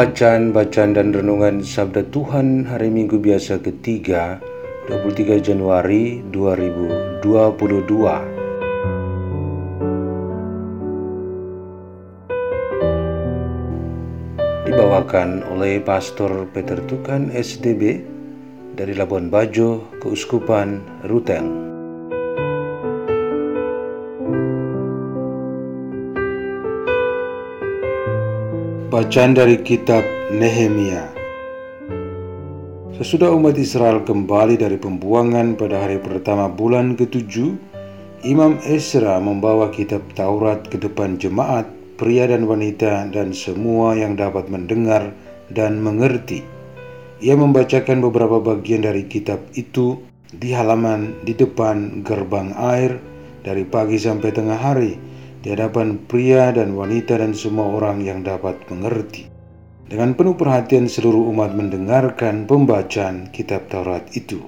Bacaan-bacaan dan renungan Sabda Tuhan hari Minggu biasa ketiga 23 Januari 2022 Dibawakan oleh Pastor Peter Tukan SDB dari Labuan Bajo, Keuskupan Ruteng. Bacaan dari kitab Nehemia Sesudah umat Israel kembali dari pembuangan pada hari pertama bulan ketujuh, Imam Esra membawa kitab Taurat ke depan jemaat, pria dan wanita dan semua yang dapat mendengar dan mengerti. Ia membacakan beberapa bagian dari kitab itu di halaman di depan gerbang air dari pagi sampai tengah hari di hadapan pria dan wanita dan semua orang yang dapat mengerti. Dengan penuh perhatian seluruh umat mendengarkan pembacaan kitab Taurat itu.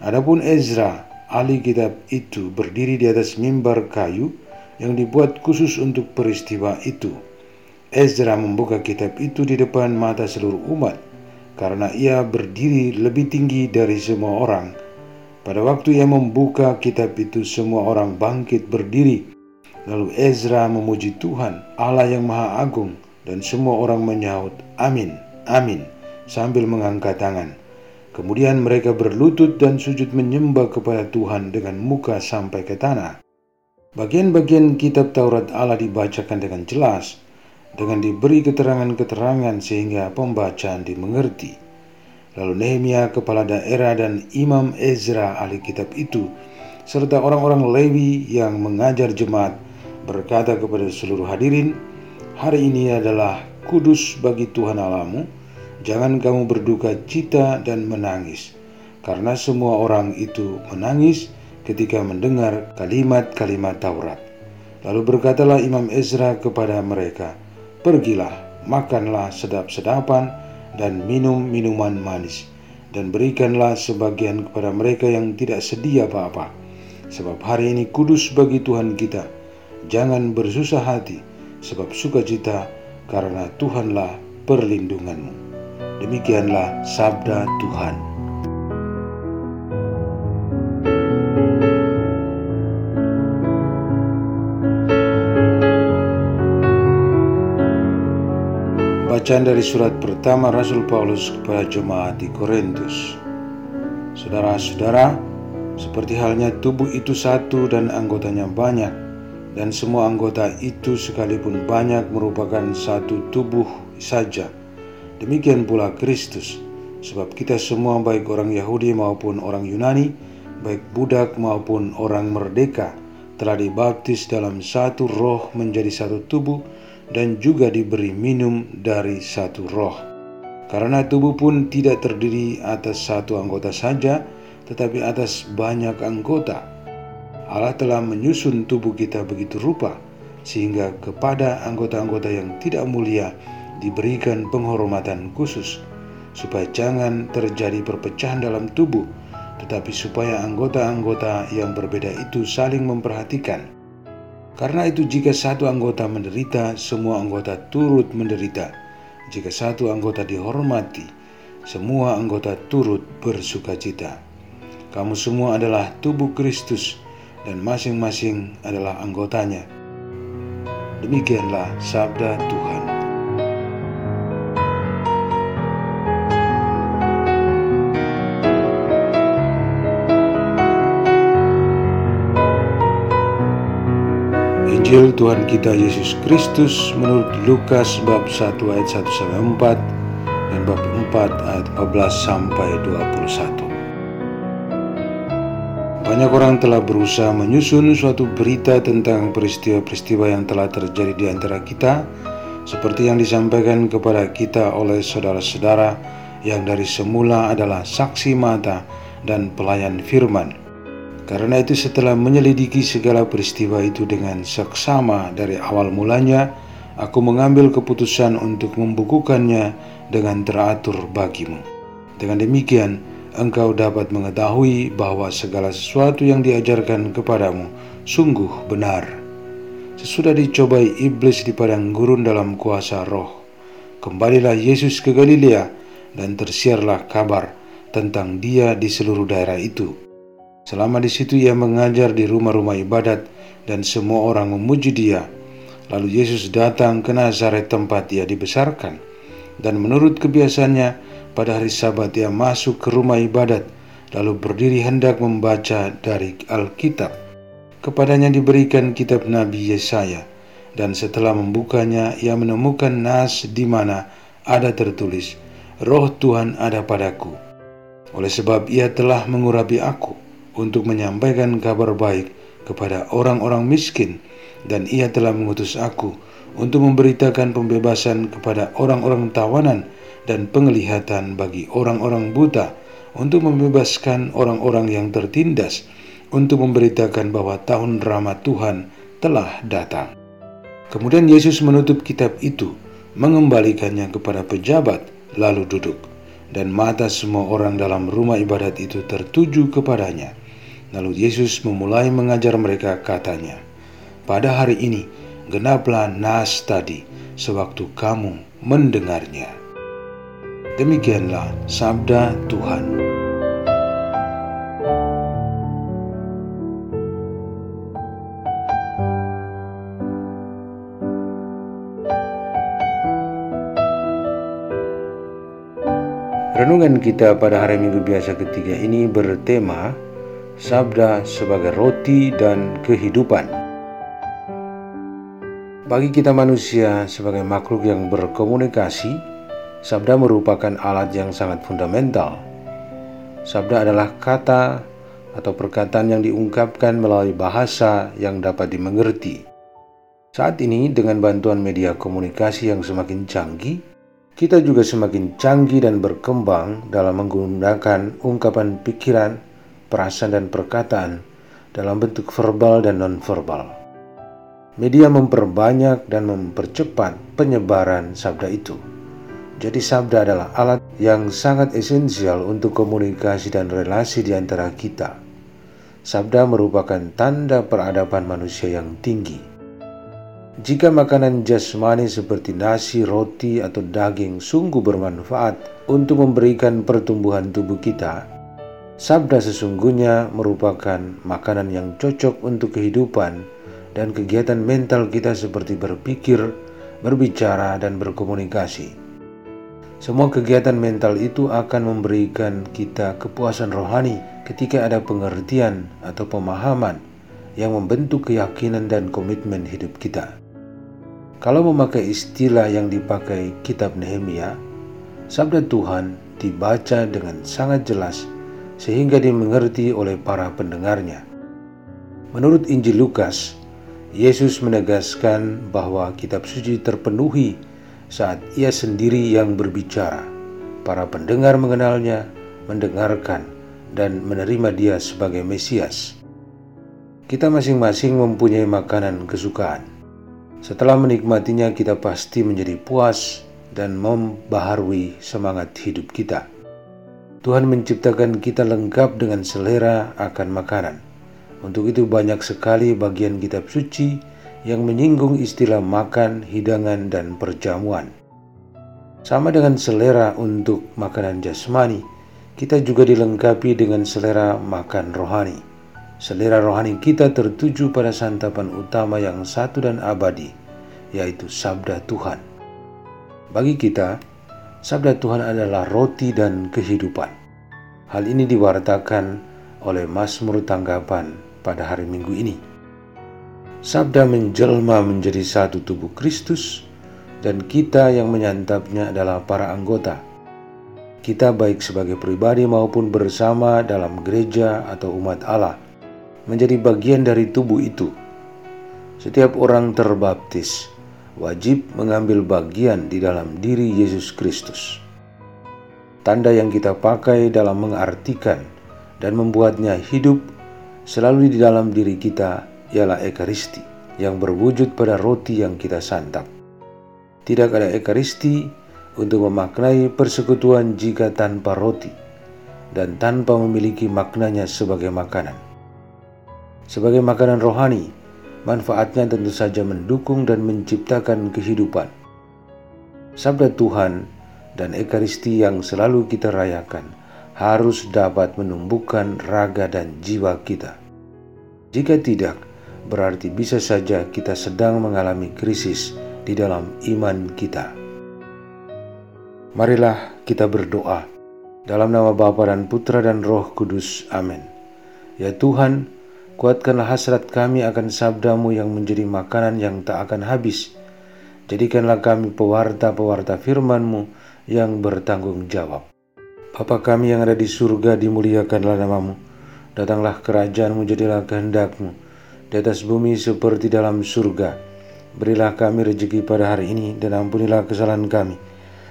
Adapun Ezra, ahli kitab itu berdiri di atas mimbar kayu yang dibuat khusus untuk peristiwa itu. Ezra membuka kitab itu di depan mata seluruh umat karena ia berdiri lebih tinggi dari semua orang. Pada waktu ia membuka kitab itu, semua orang bangkit berdiri Lalu Ezra memuji Tuhan, Allah yang Maha Agung, dan semua orang menyaut, Amin, Amin, sambil mengangkat tangan. Kemudian mereka berlutut dan sujud menyembah kepada Tuhan dengan muka sampai ke tanah. Bagian-bagian kitab Taurat Allah dibacakan dengan jelas, dengan diberi keterangan-keterangan sehingga pembacaan dimengerti. Lalu Nehemia kepala daerah dan Imam Ezra ahli kitab itu, serta orang-orang Lewi yang mengajar jemaat berkata kepada seluruh hadirin, "Hari ini adalah kudus bagi Tuhan Alamu. Jangan kamu berduka cita dan menangis, karena semua orang itu menangis ketika mendengar kalimat-kalimat Taurat." Lalu berkatalah Imam Ezra kepada mereka, "Pergilah, makanlah sedap-sedapan dan minum minuman manis." dan berikanlah sebagian kepada mereka yang tidak sedia apa-apa. Sebab hari ini kudus bagi Tuhan kita, Jangan bersusah hati, sebab sukacita karena Tuhanlah perlindunganmu. Demikianlah sabda Tuhan. Bacaan dari surat pertama Rasul Paulus kepada jemaat di Korintus. Saudara-saudara, seperti halnya tubuh itu satu dan anggotanya banyak, dan semua anggota itu sekalipun banyak merupakan satu tubuh saja. Demikian pula Kristus, sebab kita semua baik orang Yahudi maupun orang Yunani, baik budak maupun orang merdeka, telah dibaptis dalam satu roh menjadi satu tubuh dan juga diberi minum dari satu roh. Karena tubuh pun tidak terdiri atas satu anggota saja, tetapi atas banyak anggota Allah telah menyusun tubuh kita begitu rupa sehingga kepada anggota-anggota yang tidak mulia diberikan penghormatan khusus supaya jangan terjadi perpecahan dalam tubuh tetapi supaya anggota-anggota yang berbeda itu saling memperhatikan. Karena itu jika satu anggota menderita, semua anggota turut menderita. Jika satu anggota dihormati, semua anggota turut bersukacita. Kamu semua adalah tubuh Kristus dan masing-masing adalah anggotanya. Demikianlah sabda Tuhan. Injil Tuhan kita Yesus Kristus menurut Lukas bab 1 ayat 1 sampai 4 dan bab 4 ayat 14 sampai 21. Banyak orang telah berusaha menyusun suatu berita tentang peristiwa-peristiwa yang telah terjadi di antara kita, seperti yang disampaikan kepada kita oleh saudara-saudara yang dari semula adalah saksi mata dan pelayan firman. Karena itu setelah menyelidiki segala peristiwa itu dengan seksama dari awal mulanya, aku mengambil keputusan untuk membukukannya dengan teratur bagimu. Dengan demikian, engkau dapat mengetahui bahwa segala sesuatu yang diajarkan kepadamu sungguh benar. Sesudah dicobai iblis di padang gurun dalam kuasa roh, kembalilah Yesus ke Galilea dan tersiarlah kabar tentang dia di seluruh daerah itu. Selama di situ ia mengajar di rumah-rumah ibadat dan semua orang memuji dia. Lalu Yesus datang ke Nazaret tempat ia dibesarkan. Dan menurut kebiasaannya, pada hari Sabat ia masuk ke rumah ibadat, lalu berdiri hendak membaca dari Alkitab. Kepadanya diberikan kitab Nabi Yesaya, dan setelah membukanya ia menemukan nas di mana ada tertulis, Roh Tuhan ada padaku. Oleh sebab ia telah mengurapi aku untuk menyampaikan kabar baik kepada orang-orang miskin, dan ia telah mengutus aku untuk memberitakan pembebasan kepada orang-orang tawanan dan penglihatan bagi orang-orang buta, untuk membebaskan orang-orang yang tertindas, untuk memberitakan bahwa tahun rahmat Tuhan telah datang. Kemudian Yesus menutup kitab itu, mengembalikannya kepada pejabat, lalu duduk, dan mata semua orang dalam rumah ibadat itu tertuju kepadanya. Lalu Yesus memulai mengajar mereka katanya, Pada hari ini, genaplah nas tadi, sewaktu kamu mendengarnya. Demikianlah sabda Tuhan. Renungan kita pada hari Minggu biasa ketiga ini bertema Sabda sebagai roti dan kehidupan. Bagi kita manusia sebagai makhluk yang berkomunikasi, Sabda merupakan alat yang sangat fundamental. Sabda adalah kata atau perkataan yang diungkapkan melalui bahasa yang dapat dimengerti. Saat ini, dengan bantuan media komunikasi yang semakin canggih, kita juga semakin canggih dan berkembang dalam menggunakan ungkapan pikiran, perasaan, dan perkataan dalam bentuk verbal dan nonverbal. Media memperbanyak dan mempercepat penyebaran sabda itu. Jadi sabda adalah alat yang sangat esensial untuk komunikasi dan relasi di antara kita. Sabda merupakan tanda peradaban manusia yang tinggi. Jika makanan jasmani seperti nasi, roti, atau daging sungguh bermanfaat untuk memberikan pertumbuhan tubuh kita, sabda sesungguhnya merupakan makanan yang cocok untuk kehidupan dan kegiatan mental kita seperti berpikir, berbicara, dan berkomunikasi. Semua kegiatan mental itu akan memberikan kita kepuasan rohani ketika ada pengertian atau pemahaman yang membentuk keyakinan dan komitmen hidup kita. Kalau memakai istilah yang dipakai kitab Nehemia, sabda Tuhan dibaca dengan sangat jelas sehingga dimengerti oleh para pendengarnya. Menurut Injil Lukas, Yesus menegaskan bahwa kitab suci terpenuhi saat ia sendiri yang berbicara. Para pendengar mengenalnya, mendengarkan, dan menerima dia sebagai Mesias. Kita masing-masing mempunyai makanan kesukaan. Setelah menikmatinya, kita pasti menjadi puas dan membaharui semangat hidup kita. Tuhan menciptakan kita lengkap dengan selera akan makanan. Untuk itu, banyak sekali bagian kitab suci yang menyinggung istilah makan, hidangan, dan perjamuan. Sama dengan selera untuk makanan jasmani, kita juga dilengkapi dengan selera makan rohani. Selera rohani kita tertuju pada santapan utama yang satu dan abadi, yaitu Sabda Tuhan. Bagi kita, Sabda Tuhan adalah roti dan kehidupan. Hal ini diwartakan oleh Mazmur Tanggapan pada hari Minggu ini. Sabda menjelma menjadi satu tubuh Kristus, dan kita yang menyantapnya adalah para anggota. Kita baik sebagai pribadi maupun bersama dalam gereja atau umat Allah menjadi bagian dari tubuh itu. Setiap orang terbaptis wajib mengambil bagian di dalam diri Yesus Kristus. Tanda yang kita pakai dalam mengartikan dan membuatnya hidup selalu di dalam diri kita ialah Ekaristi yang berwujud pada roti yang kita santap. Tidak ada Ekaristi untuk memaknai persekutuan jika tanpa roti dan tanpa memiliki maknanya sebagai makanan. Sebagai makanan rohani, manfaatnya tentu saja mendukung dan menciptakan kehidupan. Sabda Tuhan dan Ekaristi yang selalu kita rayakan harus dapat menumbuhkan raga dan jiwa kita. Jika tidak, berarti bisa saja kita sedang mengalami krisis di dalam iman kita. Marilah kita berdoa dalam nama Bapa dan Putra dan Roh Kudus. Amin. Ya Tuhan, kuatkanlah hasrat kami akan sabdamu yang menjadi makanan yang tak akan habis. Jadikanlah kami pewarta-pewarta firman-Mu yang bertanggung jawab. Bapa kami yang ada di surga, dimuliakanlah namamu. Datanglah kerajaanmu, jadilah kehendakmu di atas bumi seperti dalam surga. Berilah kami rezeki pada hari ini dan ampunilah kesalahan kami,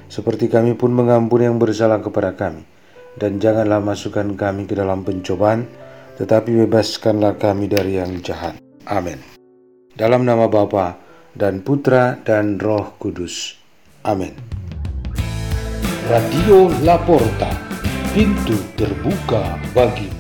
seperti kami pun mengampuni yang bersalah kepada kami. Dan janganlah masukkan kami ke dalam pencobaan, tetapi bebaskanlah kami dari yang jahat. Amin. Dalam nama Bapa dan Putra dan Roh Kudus. Amin. Radio Laporta, pintu terbuka bagimu.